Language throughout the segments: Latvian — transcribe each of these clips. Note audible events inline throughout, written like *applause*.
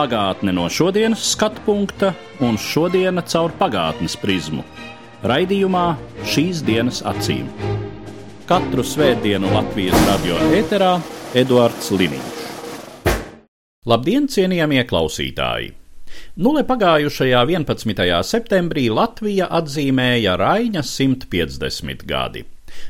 Pagātne no šodienas skatu punkta un šodienas caur pagātnes prizmu. Raidījumā šīs dienas acīm. Katru svētdienu Latvijas radio eterā Eduards Liniņš. Labdien, cienījamie klausītāji! Nulē pagājušajā 11. septembrī Latvija atzīmēja Raina 150 gadi.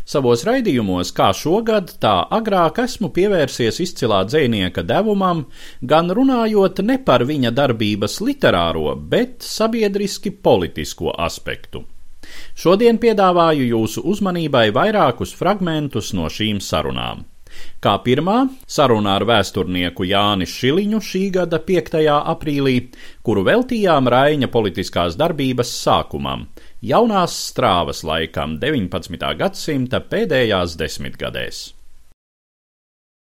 Savos raidījumos, kā šogad, tā agrāk esmu pievērsies izcilā dzinieka devumam, gan runājot ne par viņa darbības literāro, bet sabiedriski politisko aspektu. Šodien piedāvāju jūsu uzmanībai vairākus fragmentus no šīm sarunām. Kā pirmā saruna ar vēsturnieku Jāni Šiliņu šī gada 5. aprīlī, kuru veltījām Raina politiskās darbības sākumam, jaunās strāvas laikam 19. gadsimta pēdējās desmitgadēs.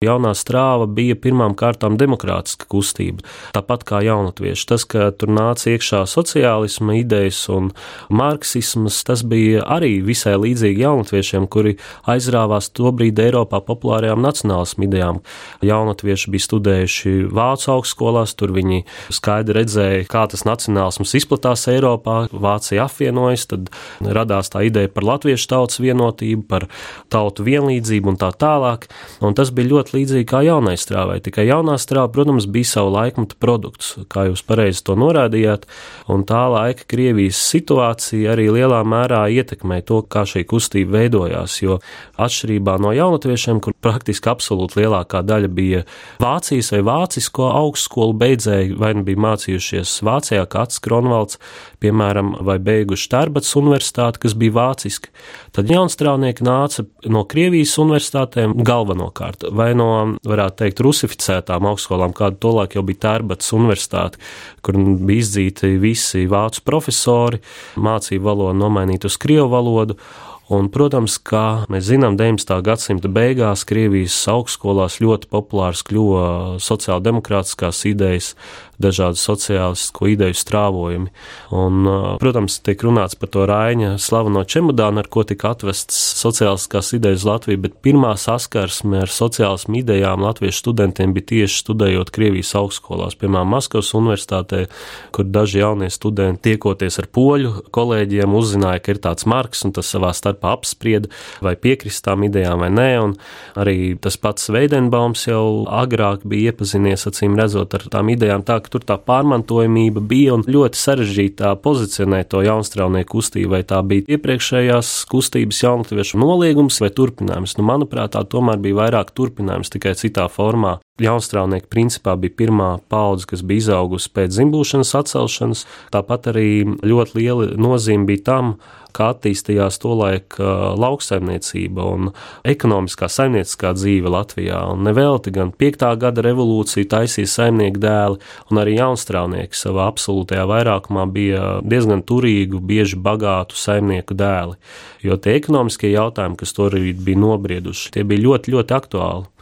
Jaunā strāva bija pirmām kārtām demokrātiska kustība, tāpat kā jaunatvieši. Tas, ka tur nāca iekšā sociālisma idejas un marksisms, tas bija arī visai līdzīgi jaunatviešiem, kuri aizrāvās tobrīd Eiropā populārajām nacionālismu idejām. Jaunatvieši bija studējuši Vācu augstskolās, tur viņi skaidri redzēja, kā tas nacionālisms izplatās Eiropā, Vācija apvienojas, tad radās tā ideja par latviešu tautas vienotību, par tautu vienlīdzību un tā tālāk. Un tas bija ļoti ļoti līdzīgi kā jaunai strāvai. Tikai jaunā strāva, protams, bija savu laikmetu produkts, kā jūs pareizi to norādījāt, un tā laika Krievijas situācija arī lielā mērā ietekmē to, kā šī kustība veidojās. Jo atšķirībā no jaunatviešiem, kur praktiski absolūti lielākā daļa bija Vācijas vai Vācisko augstskolu beidzēji, vai nu bija mācījušies Vācijā, kā Ats Kronvalds, piemēram, vai beiguši Tarbats universitāti, kas bija vāciski, tad jaunstrāvnieki nāca no Krievijas universitātēm galvenokārt, vai no, varētu teikt, rusificētām augstskolām, kāda tolaik jau bija Tērbats universitāte, kur bija izdzīti visi vācu profesori, mācīja valodu nomainīt uz krievu valodu. Un, protams, kā mēs zinām, 19. gadsimta beigās Krievijas augstskolās ļoti populārs kļuva sociāldemokrātiskās idejas, dažādu sociālistisko ideju strāvojumi. Un, protams, tiek runāts par to Raina slaveno čemodānu, ar ko tika atvests sociālistiskās idejas Latvijā, bet pirmā saskarsme ar sociālismu idejām latviešu studentiem bija tieši studējot Krievijas augstskolās, piemēram, Maskavas universitātē, kur daži jaunie studenti tiekoties ar poļu kolēģiem uzzināja, ka ir tāds marks, un tas savā starpā apsprieda, vai piekrist tām idejām vai nē, un arī tas pats Veidenbaums jau agrāk bija iepazinies, acīm redzot, ar tām idejām tā, ka tur tā pārmantojamība bija un ļoti sarežģītā pozicionēt to jaunstrāvnieku kustību, vai tā bija iepriekšējās kustības jaunatviešu noliegums vai turpinājums. Nu, manuprāt, tā tomēr bija vairāk turpinājums tikai citā formā. Jaunstrāvnieki principā bija pirmā paudze, kas bija izaugusi pēc zimbūšanas atcelšanas, tāpat arī ļoti liela nozīme bija tam, kā attīstījās tolaik lauksaimniecība un ekonomiskā saimnieciskā dzīve Latvijā. Un nevelti gan 5. gada revolūcija taisīja saimnieku dēli, un arī jaunstrāvnieki savā absolūtajā vairākumā bija diezgan turīgu, bieži bagātu saimnieku dēli, jo tie ekonomiskie jautājumi, kas tobrīd bija nobrieduši, tie bija ļoti, ļoti aktuāli.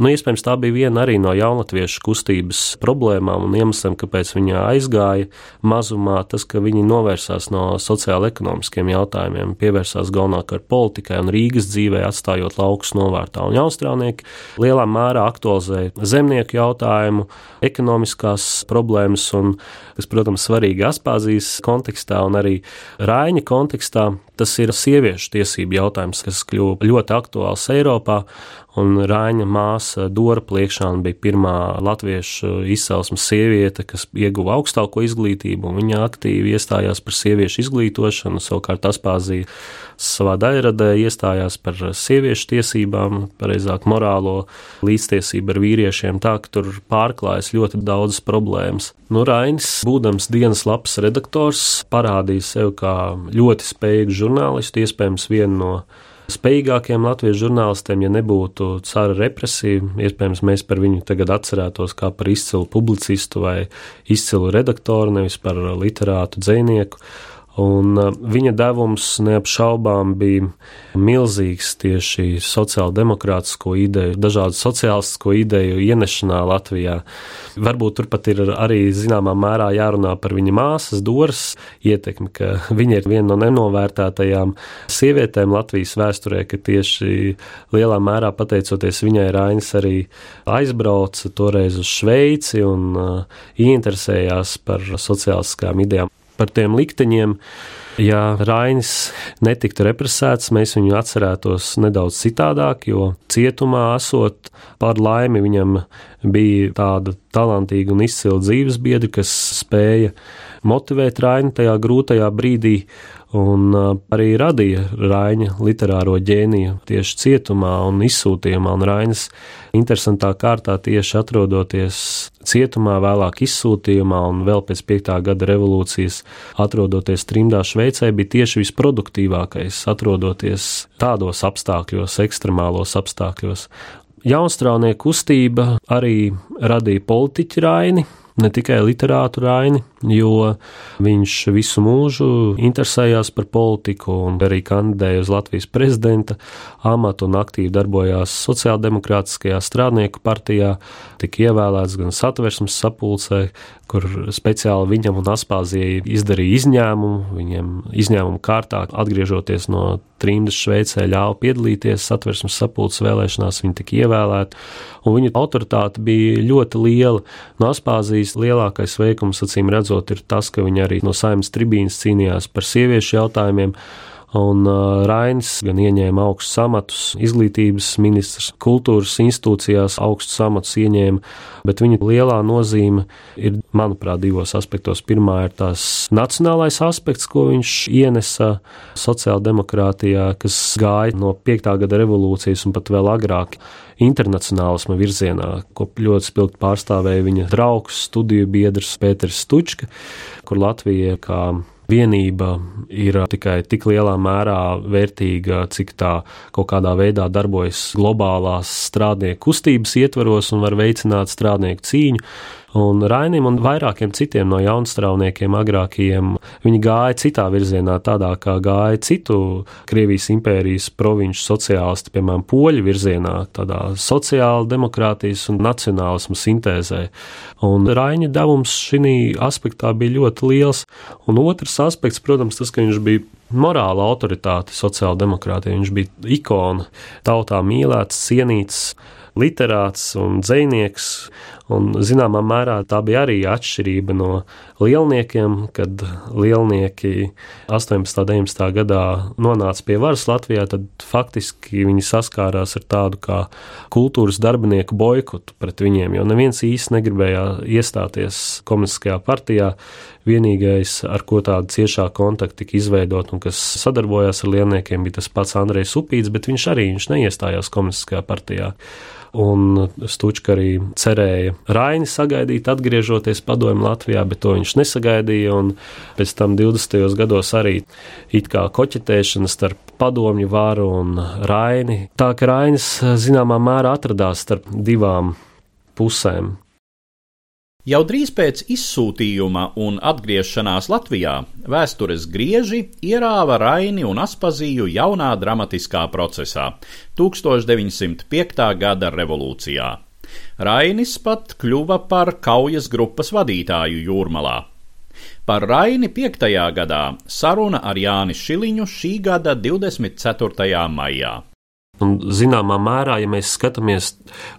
Nu, iespējams, tā bija viena arī no jaunatviešu kustības problēmām un iemesliem, kāpēc viņa aizgāja mazumā, tas, ka viņi novērsās no sociāla-ekonomiskiem jautājumiem, pievērsās galvenokārt politikai un Rīgas dzīvē, atstājot laukus novārtā. Un jaunstrānieki lielā mērā aktualizēja zemnieku jautājumu, ekonomiskās problēmas, un, kas, protams, svarīgi Aspāzijas kontekstā un arī Raiņa kontekstā, tas ir sieviešu tiesību jautājums, kas kļuva ļoti aktuāls Eiropā, un Rāņa māsa Dora Pliekšāna bija pirmā latviešu izcelsmes sieviete, kas ieguva augstāko izglītību, un viņa aktīvi iestājās par sieviešu izglītošanu, savukārt Aspāzija savā daļradē iestājās par sieviešu tiesībām, pareizāk morālo līdztiesību ar vīriešiem, tā ka tur pārklājas ļoti daudz problēmas. Nu, Rainis, būdams dienas lapas redaktors, parādīja sev kā ļoti spējīgu žurnālistu, iespējams vienu no spējīgākiem latviešu žurnālistiem, ja nebūtu cara represija. Iespējams, mēs par viņu tagad atcerētos kā par izcilu publicistu vai izcilu redaktoru, nevis par literātu dzinieku. Un uh, viņa devums neapšaubām bija milzīgs tieši sociāldemokrātisko ideju, dažādu sociālistisko ideju ienešanā Latvijā. Varbūt turpat ir arī zināmā mērā jārunā par viņa māsas Doras ietekmi, ka viņa ir viena no nenovērtētajām sievietēm Latvijas vēsturē, ka tieši lielā mērā pateicoties viņai Rainis arī aizbrauca toreiz uz Šveici un uh, ieinteresējās par sociālistiskām idejām par tiem likteņiem. Ja Rainis netiktu represēts, mēs viņu atcerētos nedaudz citādāk, jo cietumā esot par laimi viņam bija tāda talantīga un izcila dzīves biedra, kas spēja motivēt Raini tajā grūtajā brīdī un arī radīja Raina literāro ģēniju tieši cietumā un izsūtījumā. Un Rainis interesantā kārtā tieši atrodoties cietumā, vēlāk izsūtījumā un vēl pēc 5. gada revolūcijas atrodoties trimdā Šveicē, bija tieši visproduktīvākais, atrodoties tādos apstākļos, ekstremālos apstākļos. Jaunstrānieku kustība arī radīja politiķi Raini, ne tikai literātu Raini, jo viņš visu mūžu interesējās par politiku un arī kandidēja uz Latvijas prezidenta amatu un aktīvi darbojās Sociāldemokrātiskajā strādnieku partijā, tika ievēlēts gan satversmes sapulcē, kur speciāli viņam un Aspāzijai izdarīja izņēmumu, viņiem izņēmumu kārtā atgriežoties no trimdas Šveicē ļāva piedalīties satversmes sapulces vēlēšanās, viņi tika ievēlēti, un viņu autoritāte bija ļoti liela. No Aspāzijas lielākais veikums, acīm redzot, ir tas, ka viņi arī no saimnes tribīnas cīnījās par sieviešu jautājumiem. Un Rainis gan ieņēma augstus amatus, izglītības ministrs, kultūras institūcijās augstus amatus ieņēma, bet viņa lielā nozīme ir, manuprāt, divos aspektos. Pirmā ir tās nacionālais aspekts, ko viņš ienesa sociāldemokrātijā, kas gāja no 5. gada revolūcijas un pat vēl agrāk internacionālisma virzienā, ko ļoti spilgti pārstāvēja viņa draugs, studiju biedrs Pēters Stučka, kur Latvija kā vienība ir tikai tik lielā mērā vērtīga, cik tā kaut kādā veidā darbojas globālās strādnieku kustības ietvaros un var veicināt strādnieku cīņu. Un Rainim un vairākiem citiem no jaunstrāvniekiem agrākajiem viņi gāja citā virzienā, tādā kā gāja citu Krievijas impērijas provinču sociālisti, piemēram, poļu virzienā, tādā sociāla demokrātijas un nacionālismu sintēzē. Un Raina devums šī aspektā bija ļoti liels. Un otrs aspekts, protams, tas, ka viņš bija morāla autoritāte sociāldemokrātija. Viņš bija ikona, tautā mīlēts, cienīts literāts un dzinieks. Un, zināmā mērā tā bija arī atšķirība no lielniekiem, kad lielnieki 18. un 19. gadā nonāca pie varas Latvijā, tad faktiski viņi saskārās ar tādu kā kultūras darbinieku boikotu pret viņiem, jo neviens īsti negribēja iestāties komunistiskajā partijā. Vienīgais, ar ko tāda ciešā kontakta tika izveidot un kas sadarbojās ar lielniekiem, bija tas pats Andrejs Upīts, bet viņš arī viņš neiestājās komunistiskajā partijā un Stučka arī cerēja Raini sagaidīt, atgriežoties padomju Latvijā, bet to viņš nesagaidīja, pēc tam 20. gados arī it kā koķetēšana starp padomju varu un Raini. Tā ka Rainis zināmā mērā atradās starp divām pusēm. Jau drīz pēc izsūtījuma un atgriešanās Latvijā vēstures grieži ierāva Raini un Aspaziju jaunā dramatiskā procesā - 1905. gada revolūcijā. Rainis pat kļuva par kaujas grupas vadītāju jūrmalā. Par Raini 5. gadā saruna ar Jāni Šiliņu šī gada 24. maijā. Un, zināmā mērā, ja mēs skatāmies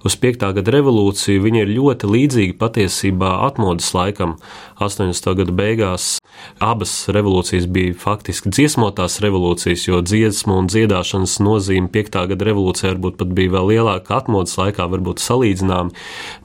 uz 5. gada revolūciju, viņa ir ļoti līdzīga patiesībā atmodas laikam. 80. gada beigās abas revolūcijas bija faktiski dziesmotās revolūcijas, jo dziesmu un dziedāšanas nozīme 5. gada revolūcijā varbūt pat bija vēl lielāka atmodas laikā, varbūt salīdzināma,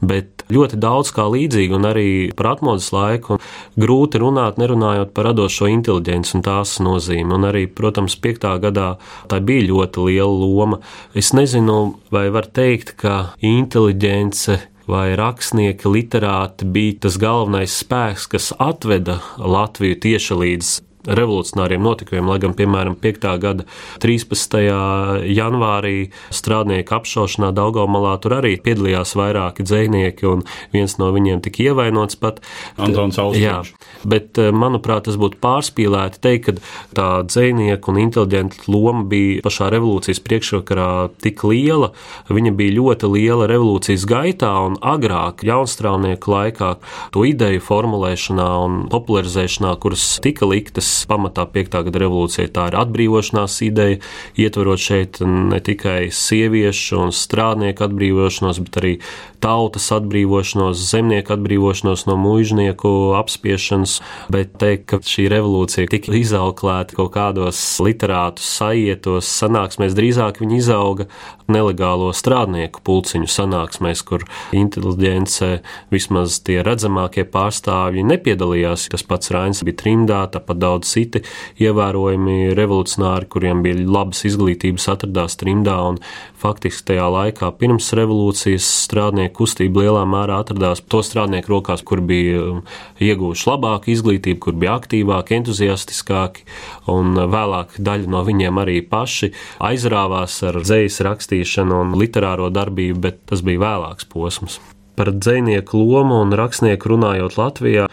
bet ļoti daudz kā līdzīgi un arī par atmodas laiku. Grūti runāt, nerunājot par radošo inteliģenci un tās nozīmi. Un arī, protams, 5. gadā tā bija ļoti liela loma. Es nezinu, vai var teikt, ka inteliģence vai rakstnieki, literāti bija tas galvenais spēks, kas atveda Latviju tieši līdz revolucionāriem notikumiem, lai gan, piemēram, 5. gada 13. janvārī strādnieku apšaušanā Daugomalā tur arī piedalījās vairāki dzēnieki, un viens no viņiem tika ievainots pat. Antons Austrēns. Bet, eh, manuprāt, tas būtu pārspīlēti teikt, ka tā dzēnieka un inteliģenta loma bija pašā revolūcijas priekšvakarā tik liela. Viņa bija ļoti liela revolūcijas gaitā un agrāk, jaunstrāvnieku laikā, to ideju formulēšanā un popularizēšanā, kuras tika liktas pamatā 5. gada revolūcijai. Tā ir atbrīvošanās ideja, ietverot šeit ne tikai sieviešu un strādnieku atbrīvošanos, bet arī tautas atbrīvošanos, zemnieku atbrīvošanos no mužnieku apspiešanas, bet teikt, ka šī revolūcija tika izauklēta kaut kādos literātu sajietos, sanāksmēs, drīzāk viņi izauga nelegālo strādnieku pulciņu sanāksmēs, kur inteliģence, vismaz tie redzamākie pārstāvji nepiedalījās. Tas pats Rains bija trimdā, tāpat daudz citi ievērojami revolucionāri, kuriem bija labas izglītības, atradās trimdā un faktiski tajā laikā pirms revolūcijas strādnieku kustība lielā mērā atradās to strādnieku rokās, kur bija um, ieguvuši labāku izglītību, kur bija aktīvāki, entuziastiskāki, un vēlāk daļa no viņiem arī paši aizrāvās ar dzejas rakstīšanu un literāro darbību, bet tas bija vēlāks posms. Par dzinieku lomu un rakstnieku runājot Latvijā,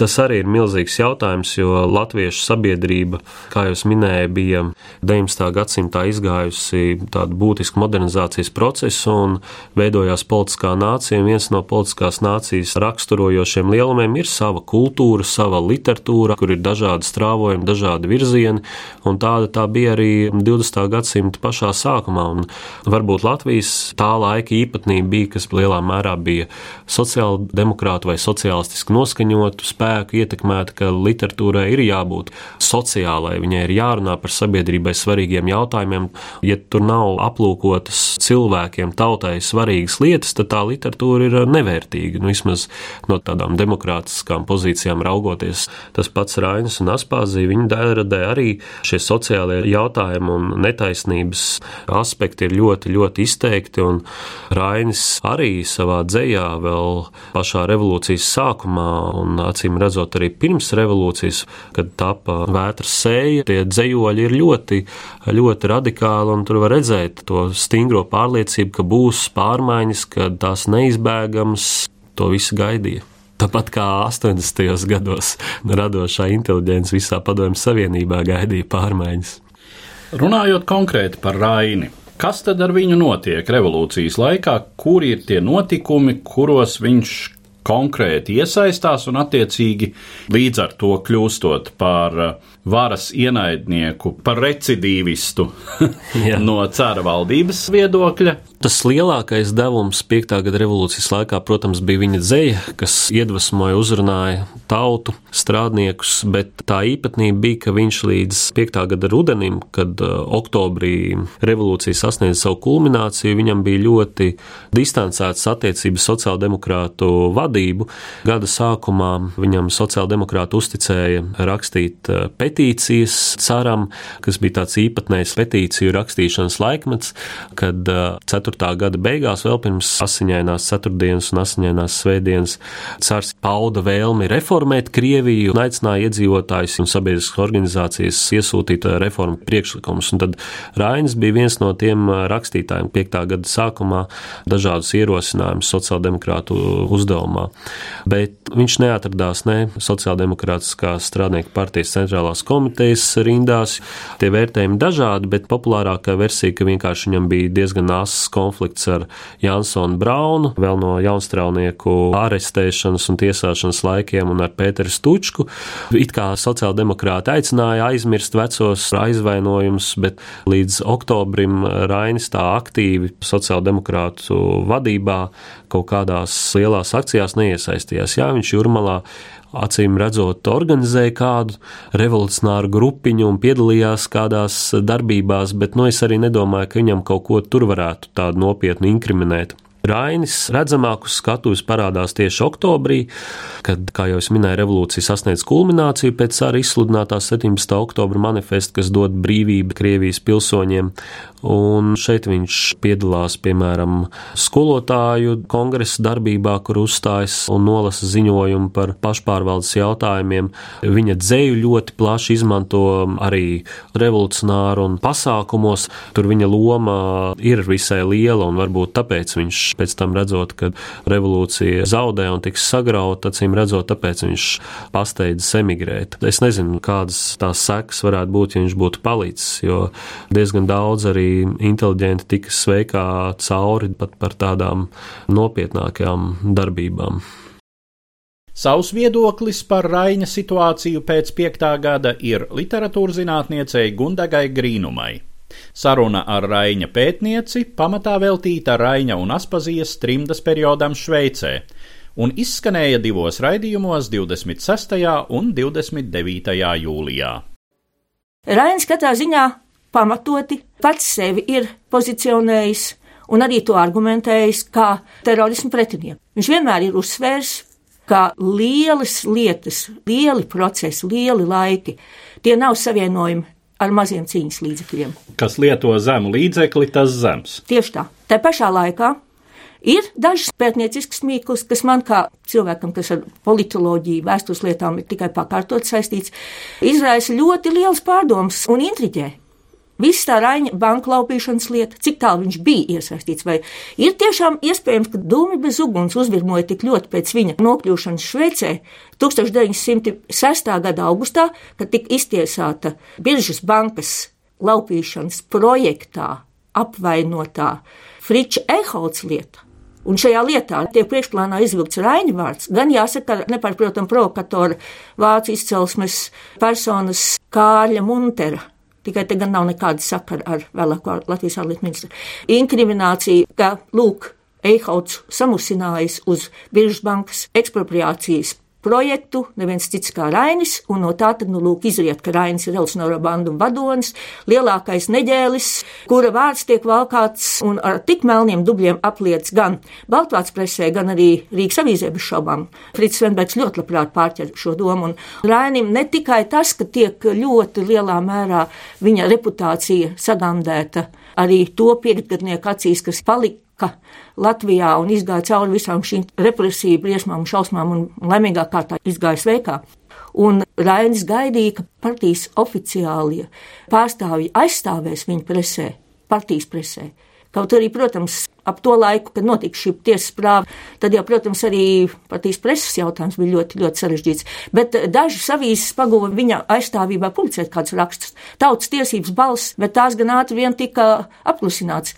Tas arī ir milzīgs jautājums, jo latviešu sabiedrība, kā jau minēju, bija 19. gadsimtā izgājusi tādu būtisku modernizācijas procesu un veidojās politiskā nācija. Viens no politiskās nācijas raksturojošiem lielumiem ir sava kultūra, sava literatūra, kur ir dažādi strāvojumi, dažādi virzieni, un tāda tā bija arī 20. gadsimta pašā sākumā. Un varbūt Latvijas tā laika īpatnība bija, kas lielā mērā bija sociāla demokrāta vai sociālistiski noskaņotu spēku spēku ietekmēta, ka literatūrai ir jābūt sociālai, viņai ir jārunā par sabiedrībai svarīgiem jautājumiem. Ja tur nav aplūkotas cilvēkiem, tautai svarīgas lietas, tad tā literatūra ir nevērtīga. Nu, vismaz no tādām demokrātiskām pozīcijām raugoties, tas pats Rainis un Aspāzija, viņa dēradē arī šie sociālie jautājumi un netaisnības aspekti ir ļoti, ļoti izteikti, Rainis arī savā dzējā vēl pašā revolūcijas sākumā un acīm redzot arī pirms revolūcijas, kad tapa vētras sēja, tie dzējoļi ir ļoti, ļoti radikāli, un tur var redzēt to stingro pārliecību, ka būs pārmaiņas, ka tās neizbēgams, to visu gaidīja. Tāpat kā 80. gados radošā inteliģence visā Padomju Savienībā gaidīja pārmaiņas. Runājot konkrēti par Raini, kas tad ar viņu notiek revolūcijas laikā, kuri ir tie notikumi, kuros viņš konkrēti iesaistās un, attiecīgi, līdz ar to kļūstot par uh, varas ienaidnieku, par recidīvistu *laughs* no cara valdības viedokļa. Tas lielākais devums 5. gada revolūcijas laikā, protams, bija viņa dzēja, kas iedvesmoja, uzrunāja tautu, strādniekus, bet tā īpatnība bija, ka viņš līdz 5. gada rudenim, kad uh, oktobrī revolūcija sasniedza savu kulmināciju, viņam bija ļoti distancētas attiecības sociāldemokrātu vadību. Gada sākumā viņam sociāldemokrāti uzticēja rakstīt uh, petīcijas caram, kas bija tāds īpatnējs petīciju rakstīšanas laikmets, kad 4. Uh, 4. gada beigās, vēl pirms asiņainās ceturtdienas un asiņainās svētdienas, cars pauda vēlmi reformēt Krieviju un aicināja iedzīvotājus un sabiedriskas organizācijas iesūtīt uh, reformu priekšlikumus. Un tad Rainis bija viens no tiem uh, rakstītājiem 5. gada sākumā dažādus ierosinājumus sociāldemokrātu uzdevumā. Bet viņš neatradās ne sociāldemokrātiskās strādnieku partijas centrālās komitejas rindās. Tie vērtējumi dažādi, bet populārākā versija, ka vienkārši viņam bija diezgan asas konflikts ar Jansonu Braunu, vēl no jaunstrāvnieku arestēšanas un tiesāšanas laikiem un ar Pēteru Stučku. It kā sociāldemokrāti aicināja aizmirst vecos aizvainojumus, bet līdz oktobrim Rainis tā aktīvi sociāldemokrātu vadībā kaut kādās lielās akcijās neiesaistījās. Jā, viņš jūrmalā acīm redzot, organizēja kādu revolucionāru grupiņu un piedalījās kādās darbībās, bet nu, es arī nedomāju, ka viņam kaut ko tur varētu tādu nopietnu inkriminēt. Rainis redzamāk uz skatuves parādās tieši oktobrī, kad, kā jau es minēju, revolūcija sasniedz kulmināciju pēc arī izsludinātā 17. oktobra manifesta, kas dod brīvību Krievijas pilsoņiem. Un šeit viņš piedalās, piemēram, skolotāju kongresa darbībā, kur uzstājas un nolasa ziņojumu par pašpārvaldes jautājumiem. Viņa dzēju ļoti plaši izmanto arī revolucionāru un pasākumos. Tur viņa loma ir visai liela, un varbūt tāpēc viņš pēc tam redzot, ka revolūcija zaudē un tiks sagrauta, acīm redzot, tāpēc viņš pasteidzas emigrēt. Es nezinu, kādas tās sekas varētu būt, ja viņš būtu palicis, jo diezgan daudz arī inteliģenti tika sveikā cauri pat par tādām nopietnākajām darbībām. Savs viedoklis par Raina situāciju pēc piektā gada ir literatūras zinātniecei Gundagai Grīnumai. Saruna ar Raina pētnieci pamatā veltīta Raina un Aspazijas trimdas periodam Šveicē un izskanēja divos raidījumos 26. un 29. jūlijā. Rains katrā ziņā pamatoti pats sevi ir pozicionējis un arī to argumentējis kā terorismu pretinieku. Viņš vienmēr ir uzsvērs, ka lielas lietas, lieli procesi, lieli laiki, tie nav savienojumi ar maziem cīņas līdzekļiem. Kas lieto zemu līdzekli, tas zems. Tieši tā. Tā pašā laikā ir dažas pētnieciskas mīklas, kas man kā cilvēkam, kas ar politoloģiju, vēstures lietām ir tikai pakārtot saistīts, izraisa ļoti liels pārdoms un intriģē. Viss tā Raņa banka laupīšanas lieta, cik tālu viņš bija iesaistīts, vai ir tiešām iespējams, ka dūmi bez uguns uzvirmoja tik ļoti pēc viņa nokļūšanas Šveicē 1906. gada augustā, kad tika iztiesāta Biržas bankas laupīšanas projektā apvainotā Friča Eholts lieta. Un šajā lietā tiek priekšplānā izvilkts Raņa vārds, gan jāsaka, nepārprotam provokatora vācu izcelsmes personas Kārļa Muntera Tikai te gan nav nekāda sakara ar vēlāko Latvijas ārlietu ministru. Inkriminācija, ka, lūk, Eihauts samusinājis uz Biržas bankas ekspropriācijas projektu, neviens cits kā Rainis, un no tā tad, nu, lūk, izriet, ka Rainis ir revolucionāro bandu vadonis, lielākais neģēlis, kura vārds tiek valkāts un ar tik melniem dubļiem apliec gan Baltvāts presē, gan arī Rīgas avīzē bez šaubām. Frits Svenbergs ļoti labprāt pārķer šo domu, un Rainim ne tikai tas, ka tiek ļoti lielā mērā viņa reputācija sagandēta arī to piektgadnieku acīs, kas palika ka Latvijā un izgāja cauri visām šīm represiju briesmām šausmām un laimīgā kārtā izgāja sveikā. Un Rainis gaidīja, ka partijas oficiālie pārstāvji aizstāvēs viņu presē, partijas presē. Kaut arī, protams, ap to laiku, kad notika šī tiesas prāva, tad jau, protams, arī partijas preses jautājums bija ļoti, ļoti sarežģīts. Bet daži savīzes paguva viņa aizstāvībā publicēt kādus rakstus. Tautas tiesības balss, bet tās gan ātri vien tika apklusināts.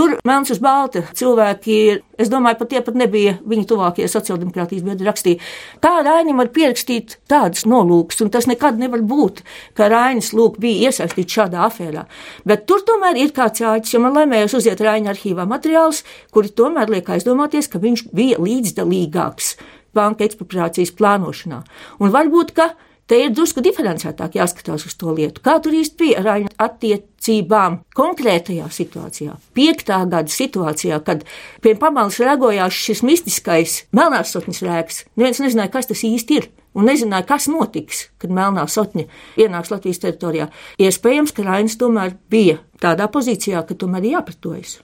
Tur melns uz balta cilvēki, es domāju, pat tie pat nebija viņa tuvākie sociāldemokrātijas biedri rakstīja. Kā Rainim var pierakstīt tādus nolūkus, un tas nekad nevar būt, ka Rainis lūk bija iesaistīts šādā afērā. Bet tur tomēr ir kāds āķis, jo man laimējās uziet Raina arhīvā materiālus, kuri tomēr liek aizdomāties, ka viņš bija līdzdalīgāks banka ekspropriācijas plānošanā. Un varbūt, ka Te ir drusku diferencētāk jāskatās uz to lietu. Kā tur īsti bija ar Ainu attiecībām konkrētajā situācijā? Piektā gada situācijā, kad pie pamalas rēgojās šis mistiskais melnās sotnes rēks, neviens nezināja, kas tas īsti ir. Un nezināja, kas notiks, kad melnā sotņa ienāks Latvijas teritorijā. Iespējams, ka Rainis tomēr bija tādā pozīcijā, ka tomēr ir jāpretojas.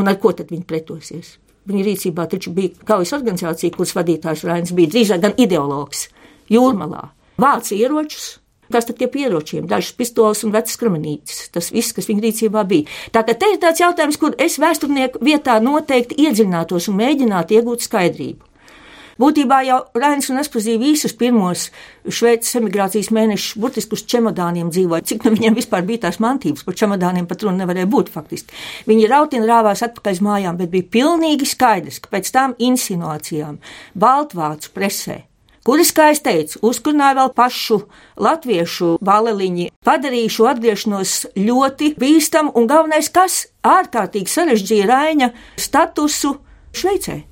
Un ar ko tad viņi pretosies? Viņa rīcībā taču bija kaujas organizācija, kuras vadītājs Rainis bija drīzāk gan ideologs jūrmalā vāc ieročus. Kas tad tie ieročiem? Dažas pistoles un vecas kramenītes. Tas viss, kas viņa rīcībā bija. Tātad te ir tāds jautājums, kur es vēsturnieku vietā noteikti iedziļinātos un mēģinātu iegūt skaidrību. Būtībā jau Rainis un Espozīja visus pirmos Šveices emigrācijas mēnešus burtiski uz čemodāniem dzīvoja. Cik nu viņiem vispār bija tās mantības, par čemodāniem pat runa nevarēja būt faktiski. Viņi rautina rāvās atpakaļ uz mājām, bet bija pilnīgi skaidrs, ka pēc tām insinuācijām Baltvācu presē kuras, kā es teicu, uzkurināja vēl pašu latviešu baleliņi, padarīja šo atgriešanos ļoti bīstamu un galvenais, kas ārkārtīgi sarežģīja Raina statusu Šveicē.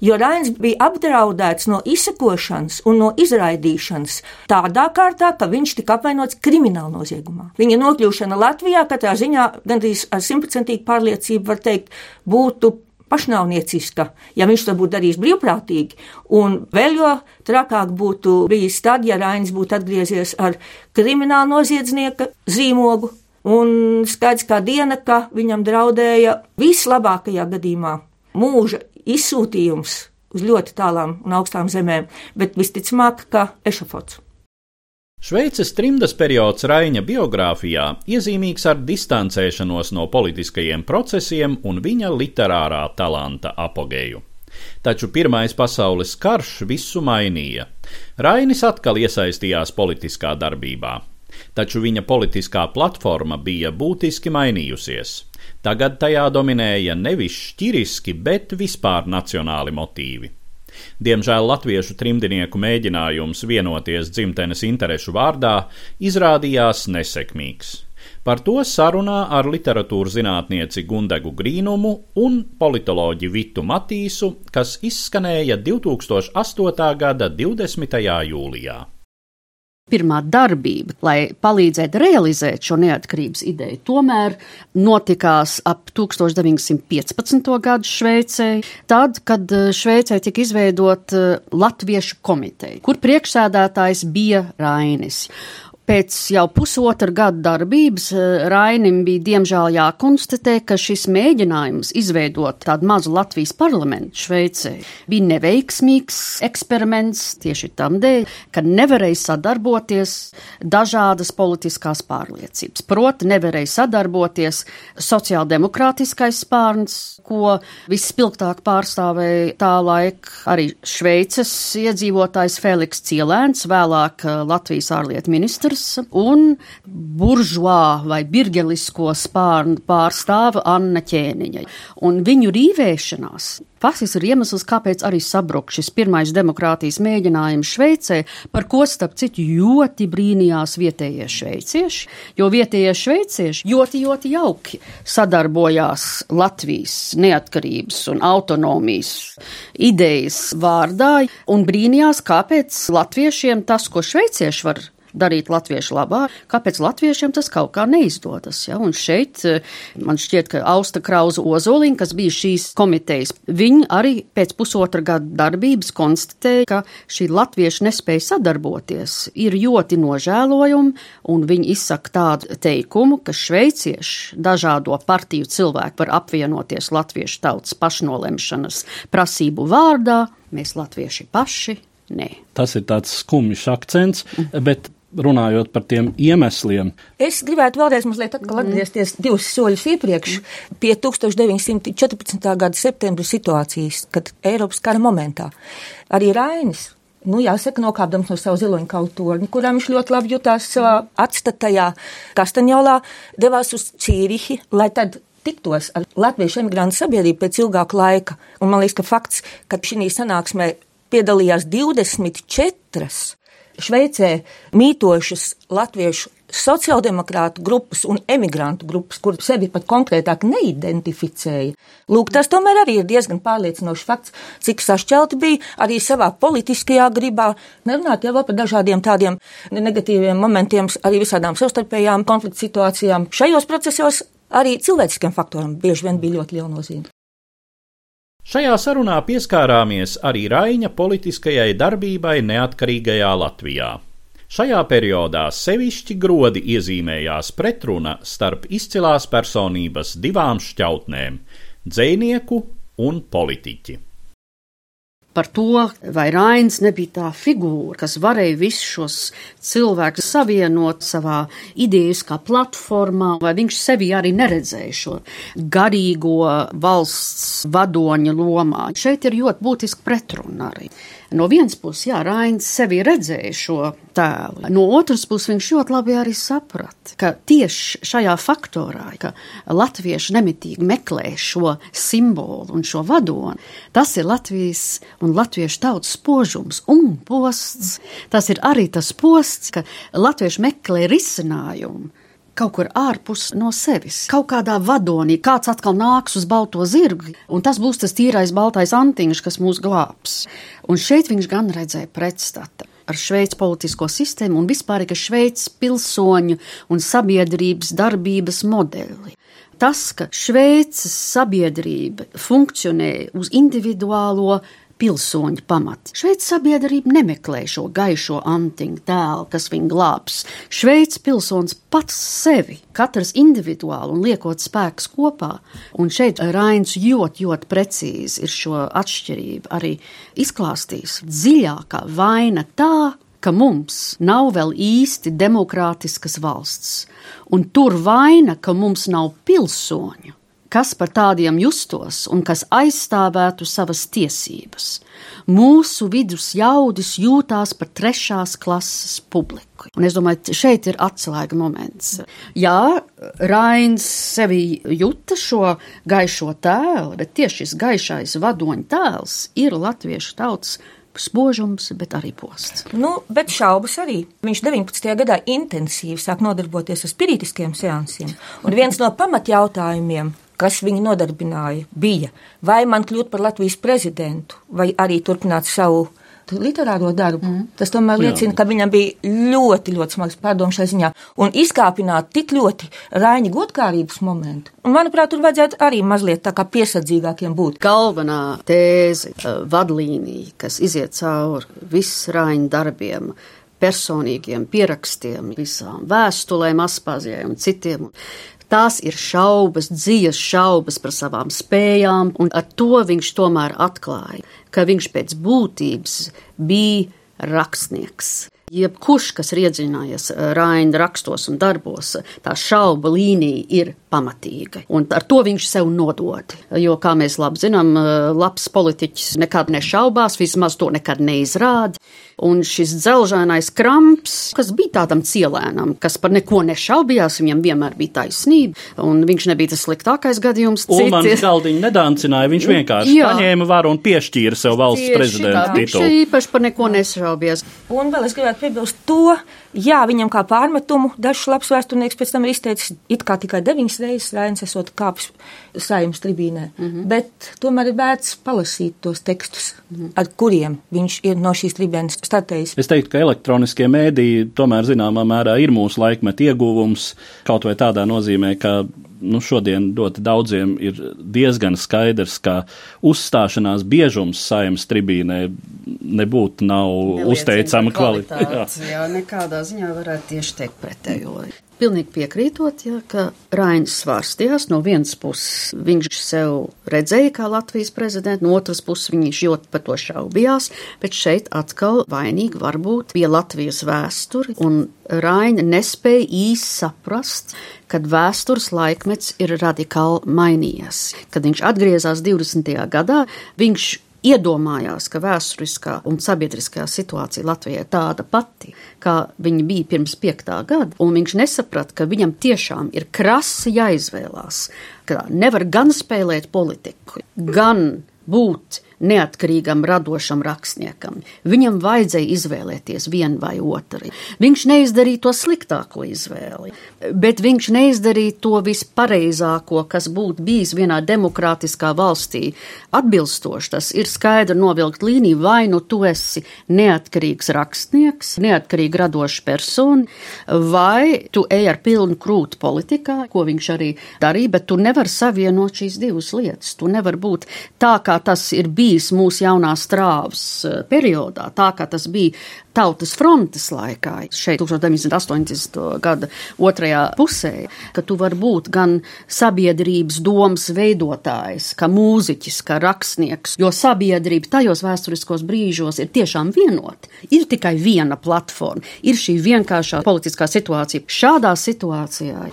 Jo Rains bija apdraudēts no izsekošanas un no izraidīšanas tādā kārtā, ka viņš tika apvainots krimināla noziegumā. Viņa nokļūšana Latvijā katrā ziņā gandrīz ar simtprocentīgu pārliecību var teikt būtu pašnāvnieciska, ja viņš to būtu darījis brīvprātīgi. Un vēl jo trakāk būtu bijis tad, ja Rainis būtu atgriezies ar kriminālu noziedznieka zīmogu. Un skaidrs kā diena, ka viņam draudēja vislabākajā gadījumā mūža izsūtījums uz ļoti tālām un augstām zemēm, bet visticamāk, ka ešafots. Šveices trimdas periods Raina biogrāfijā iezīmīgs ar distancēšanos no politiskajiem procesiem un viņa literārā talanta apogēju. Taču Pirmais pasaules karš visu mainīja. Rainis atkal iesaistījās politiskā darbībā, taču viņa politiskā platforma bija būtiski mainījusies. Tagad tajā dominēja nevis šķiriski, bet vispār nacionāli motīvi. Diemžēl latviešu trimdinieku mēģinājums vienoties dzimtenes interešu vārdā izrādījās nesekmīgs. Par to sarunā ar literatūras zinātnieci Gundegu Grīnumu un politoloģi Vitu Matīsu, kas izskanēja 2008. gada 20. jūlijā pirmā darbība, lai palīdzētu realizēt šo neatkarības ideju, tomēr notikās ap 1915. gadu Šveicē, tad, kad eh, Šveicē tika izveidot eh, Latviešu komiteja, kur priekšsēdētājs bija Rainis. Pēc jau pusotra gada darbības eh, Rainim bija diemžēl jākonstatē, ka šis mēģinājums izveidot tādu mazu Latvijas parlamentu Šveicē bija neveiksmīgs eksperiments tieši tam dēļ, ka nevarēja sadarboties dažādas politiskās pārliecības. Proti, nevarēja sadarboties sociāldemokrātiskais spārns, ko vispilgtāk pārstāvēja tā laika arī Šveices iedzīvotājs Feliks Cielēns, vēlāk eh, Latvijas ārlietu ministrs Rūsas un buržuā vai birgelisko spārnu pārstāva Anna Ķēniņa. Un viņu rīvēšanās faktiski ir iemesls, kāpēc arī sabruk šis pirmais demokrātijas mēģinājums Šveicē, par ko starp citu ļoti brīnījās vietējie šveicieši, jo vietējie šveicieši ļoti, ļoti jauki sadarbojās Latvijas neatkarības un autonomijas idejas vārdā un brīnījās, kāpēc latviešiem tas, ko šveicieši var darīt latviešu labā, kāpēc latviešiem tas kaut kā neizdodas. Ja? Un šeit eh, man šķiet, ka Austa Krauza Ozoliņa, kas bija šīs komitejas, viņi arī pēc pusotra gada darbības konstatēja, ka šī latviešu nespēja sadarboties ir ļoti nožēlojumi, un viņi izsaka tādu teikumu, ka šveicieši dažādo partiju cilvēku var apvienoties latviešu tautas pašnolemšanas prasību vārdā, mēs latvieši paši. Nē. Tas ir tāds skumjš akcents, bet runājot par tiem iemesliem. Es gribētu vēlreiz mazliet atgriezties divus soļus iepriekš pie 1914. gada septembra situācijas, kad Eiropas kara momentā arī Rainis. Nu, jāsaka, nokāpdams no savu ziloņa kautorņa, kurām viņš ļoti labi jutās savā atstatajā Kastaņolā, devās uz Cīrihi, lai tad tiktos ar latviešu emigrantu sabiedrību pēc ilgāka laika. Un man liekas, ka fakts, ka šī sanāksmē piedalījās 24 Šveicē mītošas latviešu sociāldemokrātu grupas un emigrantu grupas, kur sevi pat konkrētāk neidentificēja. Lūk, tas tomēr arī ir diezgan pārliecinošs fakts, cik sašķelti bija arī savā politiskajā gribā, nerunāt jau par dažādiem tādiem negatīviem momentiem, arī visādām savstarpējām konflikta situācijām. Šajos procesos arī cilvēciskiem faktoriem bieži vien bija ļoti liela nozīme. Šajā sarunā pieskārāmies arī Raina politiskajai darbībai neatkarīgajā Latvijā. Šajā periodā sevišķi grodi iezīmējās pretruna starp izcilās personības divām šķautnēm - dzēnieku un politiķi par to, vai Rains nebija tā figūra, kas varēja visus šos cilvēkus savienot savā idejas kā platformā, vai viņš sevi arī neredzēja šo garīgo valsts vadoņa lomā. Šeit ir ļoti būtiski pretruna arī. No vienas puses, jā, Rains sevi redzēja šo tēlu, no otras puses viņš ļoti labi arī saprata, ka tieši šajā faktorā, ka latvieši nemitīgi meklē šo simbolu un šo vadoni, tas ir Latvijas un latviešu tautas spožums un posts. Tas ir arī tas posts, ka latvieši meklē risinājumu kaut kur ārpus no sevis, kaut kādā vadonī, kāds atkal nāks uz balto zirgu, un tas būs tas tīrais baltais antiņš, kas mūs glābs. Un šeit viņš gan redzēja pretstatu. ar Šveices politisko sistēmu un vispār ar Šveices pilsoņu un sabiedrības darbības modeli. Tas, ka Šveices sabiedrība funkcionē uz individuālo pilsoņu pamati. Šveices sabiedrība nemeklē šo gaišo antiņu tēlu, kas viņu glābs. Šveices pilsonis pats sevi, katrs individuāli un liekot spēkus kopā. Un šeit Rains ļoti, ļoti precīzi ir šo atšķirību arī izklāstījis. Dziļākā vaina tā, ka mums nav vēl īsti demokrātiskas valsts, un tur vaina, ka mums nav pilsoņu kas par tādiem justos un kas aizstāvētu savas tiesības. Mūsu vidus jaudis jūtās par trešās klases publiku. Un es domāju, šeit ir atslēga moments. Jā, Rains sevi jūta šo gaišo tēlu, bet tieši šis gaišais vadoņa tēls ir latviešu tautas spožums, bet arī posts. Nu, bet šaubas arī. Viņš 19. gadā intensīvi sāk nodarboties ar spiritiskiem seansiem. Un viens no pamatjautājumiem, kas viņu nodarbināja, bija vai man kļūt par Latvijas prezidentu, vai arī turpināt savu literāro darbu. Mm. Tas tomēr liecina, Jā. ka viņam bija ļoti, ļoti smags pārdoms šai ziņā. Un izkāpināt tik ļoti rāņa godkārības momentu. Un, manuprāt, tur vajadzētu arī mazliet tā kā piesardzīgākiem būt. Galvenā tēze, eh, vadlīnija, kas iziet cauri visu rāņa darbiem personīgiem pierakstiem, visām vēstulēm, aspāzijai un citiem. Tās ir šaubas, dziļas šaubas par savām spējām, un ar to viņš tomēr atklāja, ka viņš pēc būtības bija rakstnieks. Jebkurš, kas ir iedziļinājies eh, Raina rakstos un darbos, tā šauba līnija ir pamatīga. Un ar to viņš sev nodod. Jo, kā mēs labi zinām, eh, labs politiķis nekad nešaubās, vismaz to nekad neizrāda. Un šis dzelžainais kramps, kas bija tādam cielēnam, kas par neko nešaubījās, viņam vienmēr bija taisnība, un viņš nebija tas sliktākais gadījums. Ulmans galdiņu nedancināja, viņš vienkārši Jā. paņēma varu un piešķīra sev valsts prezidenta titulu. Viņš īpaši par neko nešaubījās. Un vēl es gribētu piebilst to, jā, viņam kā pārmetumu dažs labs vēsturnieks pēc tam ir izteicis it kā tikai deviņas reizes Rainis esot kāpis saimnes tribīnē, mm -hmm. bet tomēr ir vērts palasīt tos tekstus, mm -hmm. ar kuriem viņš ir no šīs tribīnes startējis. Es teiktu, ka elektroniskie mēdīji tomēr zināmā mērā ir mūsu laikmeta ieguvums, kaut vai tādā nozīmē, ka nu, šodien ļoti daudziem ir diezgan skaidrs, ka uzstāšanās biežums saimnes tribīnē nebūtu nav Neliecina uzteicama kvalitāte. *laughs* Jā. jā, nekādā ziņā varētu tieši teikt pretējo. Pilnīgi piekrītot, ja, ka Rainis svārstījās no vienas puses. Viņš sev redzēja kā Latvijas prezidentu, no otras puses viņš ļoti par to šaubījās, bet šeit atkal vainīgi varbūt bija Latvijas vēsture, un Raina nespēja īsti saprast, kad vēstures laikmets ir radikāli mainījies. Kad viņš atgriezās 20. gadā, viņš iedomājās, ka vēsturiskā un sabiedriskā situācija Latvijā ir tāda pati, kā viņa bija pirms piektā gada, un viņš nesaprata, ka viņam tiešām ir krasi jāizvēlās, ka nevar gan spēlēt politiku, gan būt neatkarīgam, radošam rakstniekam. Viņam vajadzēja izvēlēties vienu vai otru. Viņš neizdarīja to sliktāko izvēli, bet viņš neizdarīja to vispareizāko, kas būtu bijis vienā demokrātiskā valstī. Atbilstoši tas ir skaidri novilkt līniju, vai nu tu esi neatkarīgs rakstnieks, neatkarīgi radošs persona, vai tu ej ar pilnu krūtu politikā, ko viņš arī darīja, bet tu nevari savienot šīs divas lietas. Tu nevari būt tā, kā tas ir bijis bijis mūsu jaunās trāvas eh, periodā, tā kā tas bija tautas frontes laikā, šeit 1980. gada otrajā pusē, ka tu vari būt gan sabiedrības domas veidotājs, kā mūziķis, kā rakstnieks, jo sabiedrība tajos vēsturiskos brīžos ir tiešām vienota. Ir tikai viena platforma, ir šī vienkāršā politiskā situācija. Šādā situācijā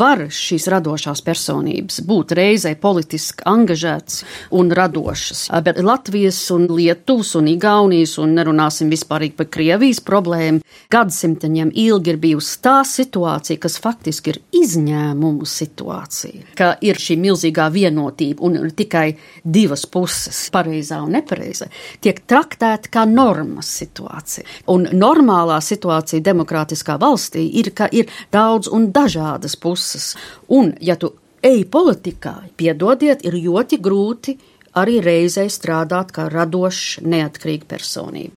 var šīs radošās personības būt reizē politiski angažētas un radošas, bet Latvijas un Lietuvas un Igaunijas un nerunāsim vispārīgi par Krievijas problēmu gadsimteņiem ilgi ir bijusi tā situācija, kas faktiski ir izņēmumu situācija, ka ir šī milzīgā vienotība un tikai divas puses, pareizā un nepareizā, tiek traktēta kā normas situācija. Un normālā situācija demokrātiskā valstī ir, ka ir daudz un dažādas puses. Un, ja tu ej politikā, piedodiet, ir ļoti grūti arī reizē strādāt kā radošs, neatkarīga personība.